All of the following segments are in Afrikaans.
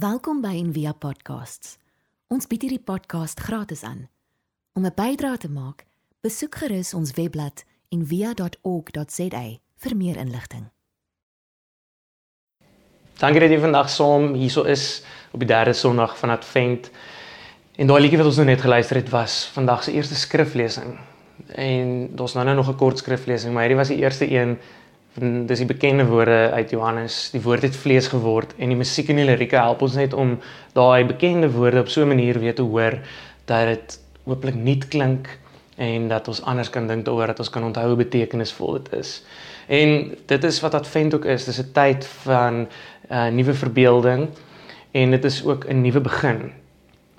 Welkom by Envia Podcasts. Ons bied hierdie podcast gratis aan. Om 'n bydrae te maak, besoek gerus ons webblad en via.org.za vir meer inligting. Dankie dat jy vandag saam hierso is op die derde Sondag van Advent. En daai liedjie wat ons nou net geluister het was vandag se eerste skriflesing. En daar's nou, nou nog 'n kort skriflesing, maar hierdie was die eerste een van dis die bekende woorde uit Johannes. Die woord het vlees geword en die musiek en die lirieke help ons net om daai bekende woorde op so 'n manier weer te hoor dat dit hooplik nuut klink en dat ons anders kan dink daaroor dat ons kan onthou hoe betekenisvol dit is. En dit is wat Advent ook is. Dis 'n tyd van 'n uh, nuwe verbeelding en dit is ook 'n nuwe begin.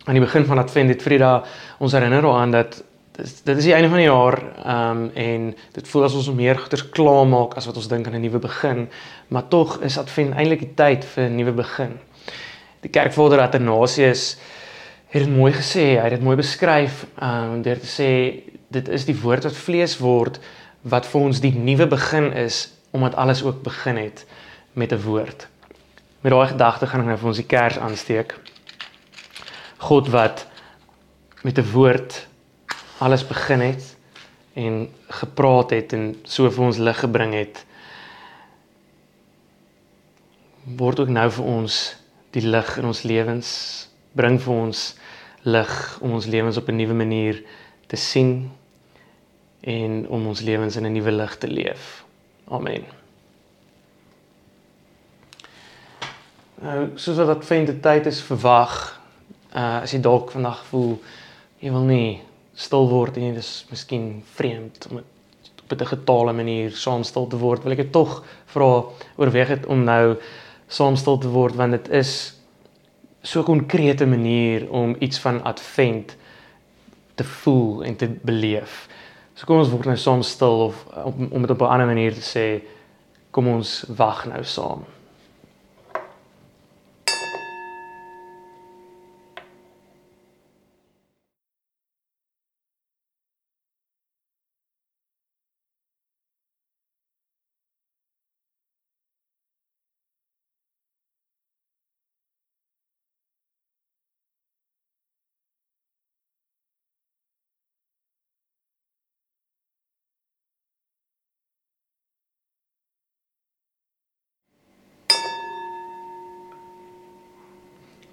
Aan die begin van Advent het Frida ons herinner aan dat dit dit is die einde van die jaar ehm um, en dit voel asof ons meer goeders klaar maak as wat ons dink aan 'n nuwe begin, maar tog is Advent eintlik die tyd vir 'n nuwe begin. Die kerkvader Athanasius het dit mooi gesê, hy het dit mooi beskryf ehm um, deur te sê dit is die woord wat vlees word wat vir ons die nuwe begin is omdat alles ook begin het met 'n woord. Met daai gedagte gaan ek nou vir ons die kers aansteek. God wat met 'n woord alles begin het en gepraat het en so vir ons lig gebring het word ook nou vir ons die lig in ons lewens bring vir ons lig om ons lewens op 'n nuwe manier te sien en om ons lewens in 'n nuwe lig te leef. Amen. Nou, soos wat dit vind die tyd is verwag, uh as jy dalk vandag voel jy wil nie stil word en dit is miskien vreemd om op 'n digitale manier saam stil te word, wil ek dit tog vra oorweeg het om nou saam stil te word want dit is so 'n konkrete manier om iets van advent te voel en te beleef. So kom ons word nou saam stil of om, om dit op 'n ander manier te sê, kom ons wag nou saam.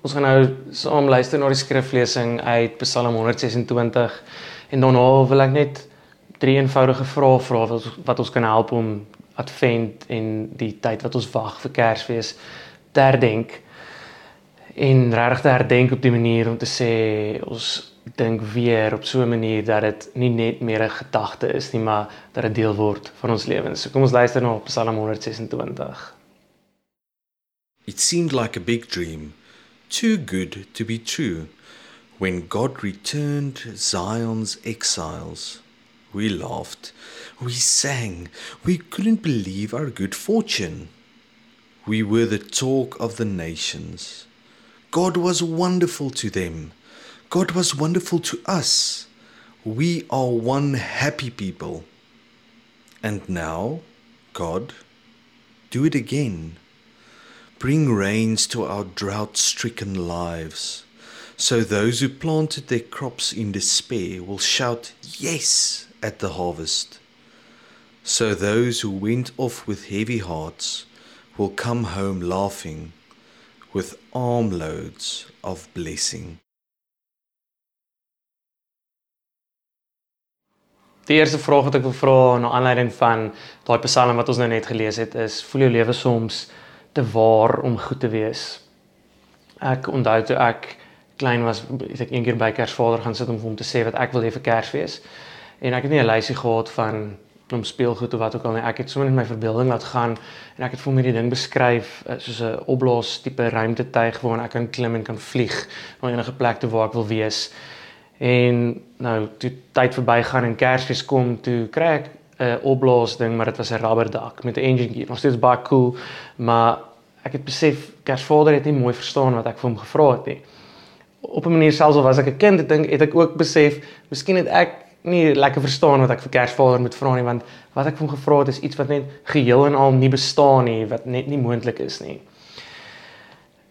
Ons gaan nou saam luister na die skriflesing uit Psalm 126 en daarna wil ek net drie eenvoudige vrae vra wat, wat ons kan help om Advent en die tyd wat ons wag vir Kersfees te herdenk en regtig te herdenk op die manier om te sê ons dink weer op so 'n manier dat dit nie net meer 'n gedagte is nie, maar dat dit deel word van ons lewens. So kom ons luister na Psalm 126. It seemed like a big dream. Too good to be true. When God returned Zion's exiles, we laughed, we sang, we couldn't believe our good fortune. We were the talk of the nations. God was wonderful to them. God was wonderful to us. We are one happy people. And now, God, do it again. Bring rains to our drought stricken lives, so those who planted their crops in despair will shout, Yes, at the harvest. So those who went off with heavy hearts will come home laughing with armloads of blessing. Die eerste vraag wat ek wil vra na aanleiding van daai Psalm wat ons nou net gelees het is: voel jou lewe soms te waar om goed te wees. Ek onthou toe ek klein was, het ek eendag by Kersvader gaan sit om hom te sê wat ek wil hê vir Kersfees. En ek het nie 'n lysie gehad van om speelgoed of wat ook al nie. Ek het sommer net my verbeelding laat gaan en ek het vir my die ding beskryf eh, soos 'n opblaas tipe ruimtetuig waarin ek kan klim en kan vlieg na enige plek toe waar ek wil wees. En nou toe tyd verbygaan en Kersfees kom, toe kry ek 'n opblaas ding, maar dit was 'n rubberdak met 'n engine gear. Nog steeds baie cool, maar ek het besef Kersvader het nie mooi verstaan wat ek vir hom gevra het nie. Op 'n manier selfs al was ek 'n kind, het, het ek ook besef, miskien het ek nie lekker verstaan wat ek vir Kersvader moet vra nie, want wat ek vir hom gevra het is iets wat net geheel en al nie bestaan nie, wat net nie moontlik is nie.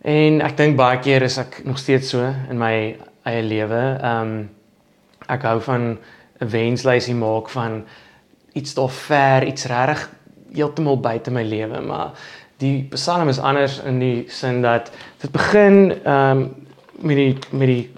En ek dink baie keer is ek nog steeds so in my eie lewe. Ehm um, ek hou van 'n wenslysie maak van iets daar ver, iets regtig heeltemal buite my lewe, maar die Psalm is anders in die sin dat dit begin ehm um, met die met die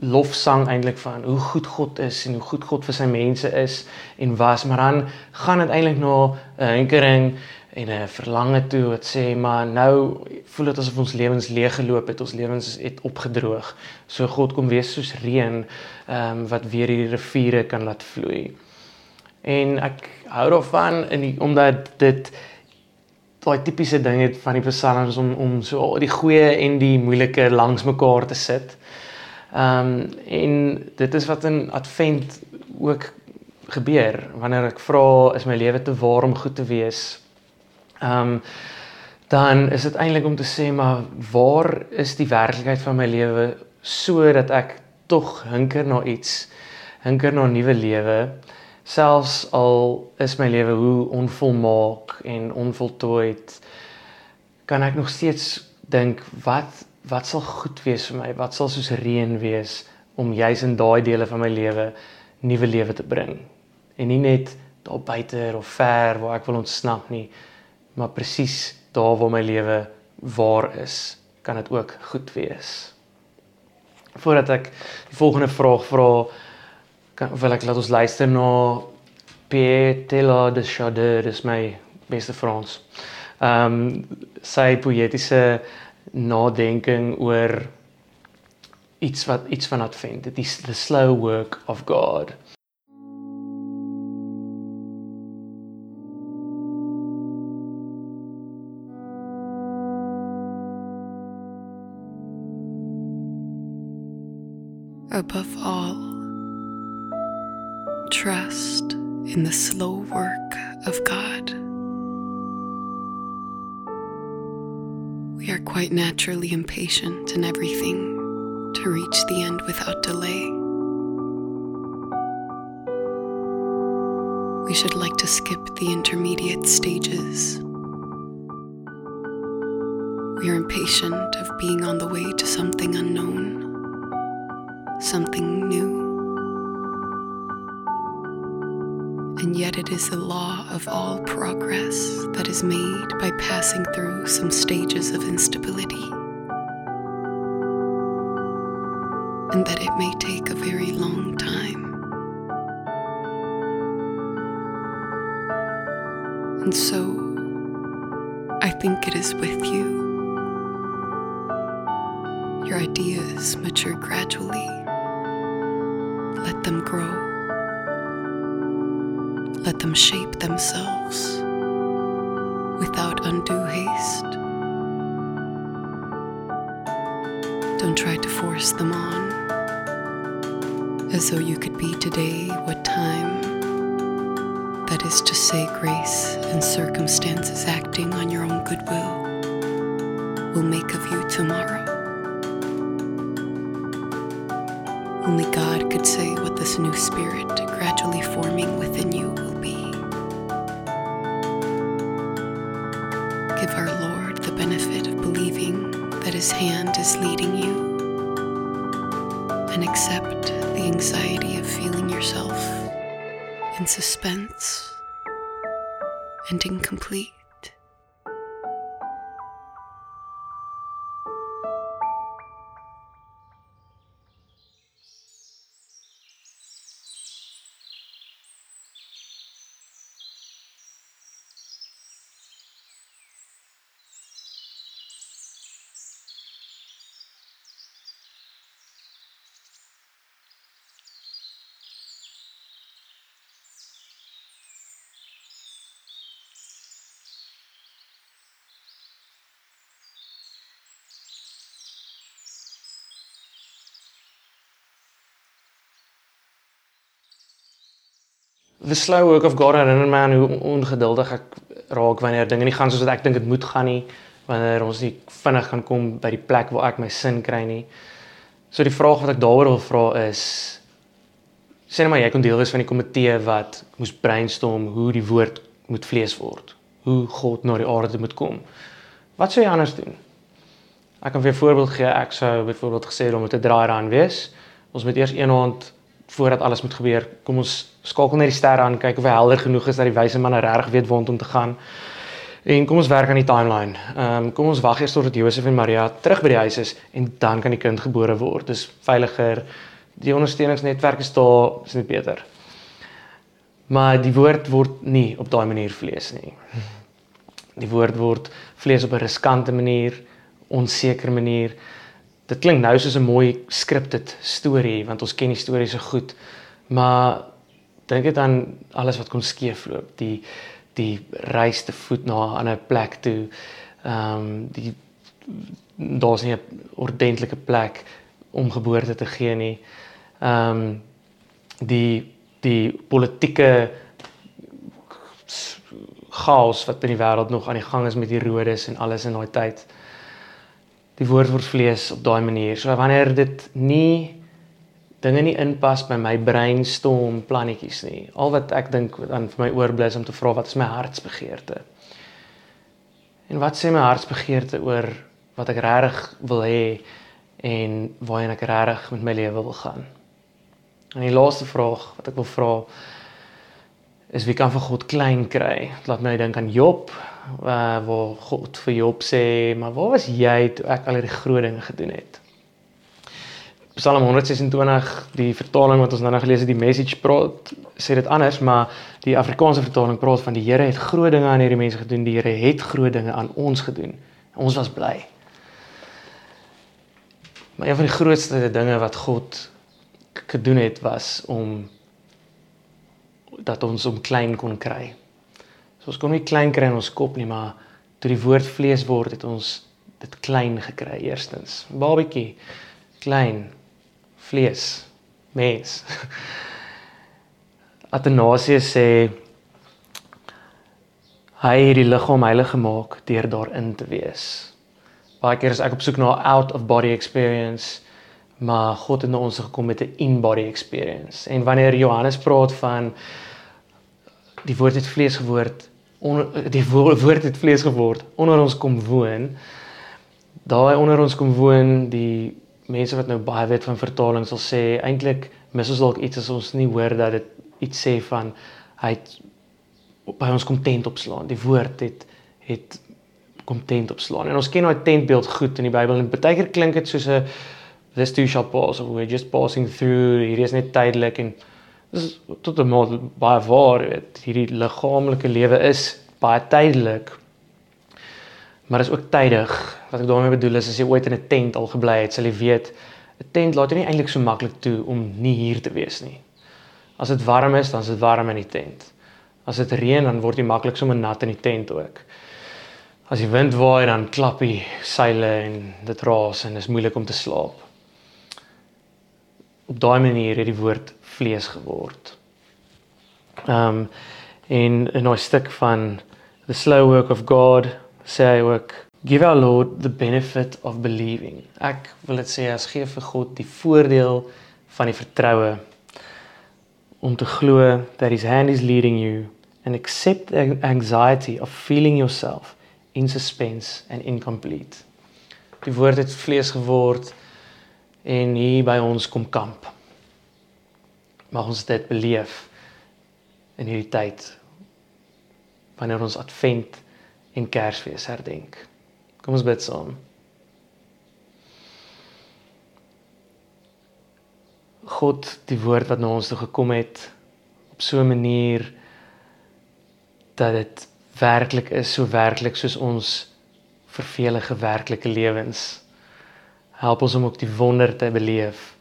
lofsang eintlik van hoe goed God is en hoe goed God vir sy mense is en was, maar dan gaan dit eintlik na 'n hinkering en 'n verlange toe wat sê maar nou voel dit asof ons lewens leeg geloop het, ons lewens het opgedroog. So God kom wees soos reën ehm um, wat weer hierdie riviere kan laat vloei. En ek hou daarvan in die, omdat dit daai tipiese ding het van die psalms om om so die goeie en die moeilike langs mekaar te sit. Ehm um, en dit is wat in Advent ook gebeur wanneer ek vra is my lewe te waar om goed te wees. Ehm um, dan is dit eintlik om te sê maar waar is die werklikheid van my lewe sodat ek tog hinker na iets, hinker na 'n nuwe lewe selfs al is my lewe hoe onvolmaak en onvoltooid kan ek nog steeds dink wat wat sal goed wees vir my? Wat sal soos reën wees om juis in daai dele van my lewe nuwe lewe te bring? En nie net daar buite of ver waar ek wil ontsnap nie, maar presies daar waar my lewe waar is, kan dit ook goed wees. Voordat ek die volgende vraag vra, kan wil ek laat ons luister na Pierre Teilhard de Chardin, dis my beste Frans. Ehm um, sy poëtiese nadenking oor iets wat iets van Advent. Dit is the slow work of God. Above all, trust in the slow work of God. We are quite naturally impatient in everything to reach the end without delay. We should like to skip the intermediate stages. We are impatient of being on the way to something unknown, something new. And yet it is the law of all progress that is made by passing through some stages of instability, and that it may take a very long time. And so, I think it is with you. Your ideas mature gradually. Let them grow let them shape themselves without undue haste. Don't try to force them on as though you could be today what time, that is to say, grace and circumstances acting on your own goodwill, will make of you tomorrow. Only God could say what this new spirit gradually forming within you His hand is leading you and accept the anxiety of feeling yourself in suspense and incomplete. The slow work of God herinner my aan hoe ongeduldig ek raak wanneer dinge nie gaan soos wat ek dink dit moet gaan nie, wanneer ons nie vinnig kan kom by die plek waar ek my sin kry nie. So die vraag wat ek daaroor wil vra is sê net maar jy kon deel wees van die komitee wat moes brainstorm hoe die woord moet vlees word, hoe God na die aarde moet kom. Wat sou jy anders doen? Ek kan vir 'n voorbeeld gee. Ek sou byvoorbeeld gesê het om 'n draai aan wees. Ons moet eers een aand voordat alles moet gebeur, kom ons skakel net die sterre aan, kyk of hy helder genoeg is dat die wyse man reg weet waar om te gaan. En kom ons werk aan die timeline. Ehm um, kom ons wag eers totdat Josef en Maria terug by die huis is en dan kan die kind gebore word. Dis veiliger. Die ondersteuningsnetwerk is daar, is net beter. Maar die woord word nie op daai manier vlees nie. Die woord word vlees op 'n riskante manier, onseker manier. Dit klink nou soos 'n mooi scripted storie want ons ken die storie so goed. Maar dink dit aan alles wat kon skeefloop, die die reis te voet na 'n ander plek toe. Ehm um, die daar's nie 'n ordentlike plek om geboorte te gee nie. Ehm um, die die politieke chaos wat in die wêreld nog aan die gang is met die Herodes en alles in daai tyd. Die woord word vlees op daai manier. So wanneer dit nie dinge nie inpas by my brainstorm plannetjies nie. Al wat ek dink dan vir my oorblis om te vra wat is my hartsbegeerte? En wat sê my hartsbegeerte oor wat ek regtig wil hê en waarheen ek regtig met my lewe wil gaan? En die laaste vraag wat ek wil vra is wie kan vir God klein kry? Laat my dink aan Job, uh, waar God vir Job sê, "Maar waar was jy toe ek al hierdie groot dinge gedoen het?" Psalm 126, die vertaling wat ons nou nou gelees het, die message praat sê dit anders, maar die Afrikaanse vertaling praat van die Here het groot dinge aan hierdie mense gedoen, die Here het groot dinge aan ons gedoen. Ons was bly. Maar een van die grootste dinge wat God gedoen het was om dat ons om klein kon kry. So ons kon nie klein kry in ons kop nie, maar toe die woord vlees word het ons dit klein gekry eerstens. Babietjie, klein vlees, mens. Athanasius sê hy het die liggaam heilig gemaak deur daarin te wees. Baie keer is ek op soek na 'n out of body experience maar God het na ons gekom met 'n in-body experience. En wanneer Johannes praat van die woord het vlees geword, onder die woord het vlees geword, onder ons kom woon. Daai onder ons kom woon, die mense wat nou baie weet van vertaling sal sê eintlik mis ons dalk iets as ons nie hoor dat dit iets sê van hy het by ons kom tent opslaan. Die woord het het kom tent opslaan. En ons ken daai tentbeeld goed in die Bybel en baie keer klink dit soos 'n this too shall pass or we're just passing through hierdie is net tydelik en dis tot 'n mate baie waar weet hierdie liggaamlike lewe is baie tydelik maar is ook tydig wat ek daarmee bedoel is as jy ooit in 'n tent al gebly het sal jy weet 'n tent laat jou nie eintlik so maklik toe om nie hier te wees nie. As dit warm is dan is dit warm in die tent. As dit reën dan word jy maklik sommer nat in die tent ook. As die wind waai dan klap die seile en dit raas en dit is moeilik om te slaap. Op daai manier het die woord vlees geword. Ehm um, in 'n nou stuk van the slow work of God sê hy ook give our lord the benefit of believing. Ek wil dit sê as gee vir God die voordeel van die vertroue om te glo that his hand is leading you and accept the anxiety of feeling yourself in suspense and incomplete. Die woord het vlees geword en hier by ons kom kamp. Mag ons dit beleef in hierdie tyd wanneer ons Advent en Kersfees herdenk. Kom ons bid saam. God, die woord wat na ons toe gekom het op so 'n manier dat dit werklik is, so werklik soos ons vervelige werklike lewens help ons om ook die wonder te beleef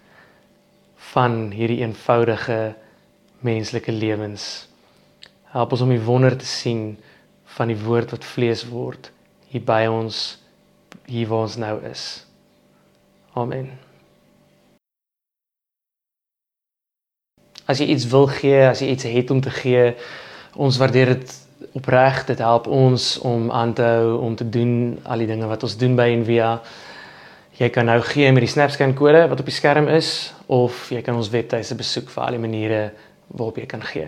van hierdie eenvoudige menslike lewens. Help ons om die wonder te sien van die woord wat vlees word hier by ons hier waar ons nou is. Amen. As jy iets wil gee, as jy iets het om te gee, ons waardeer dit opreg. Dit help ons om aan te hou om te doen al die dinge wat ons doen by Envia. Jy kan nou gee met die SnapScan kode wat op die skerm is of jy kan ons webtuiste besoek vir al die maniere waarop jy kan gee.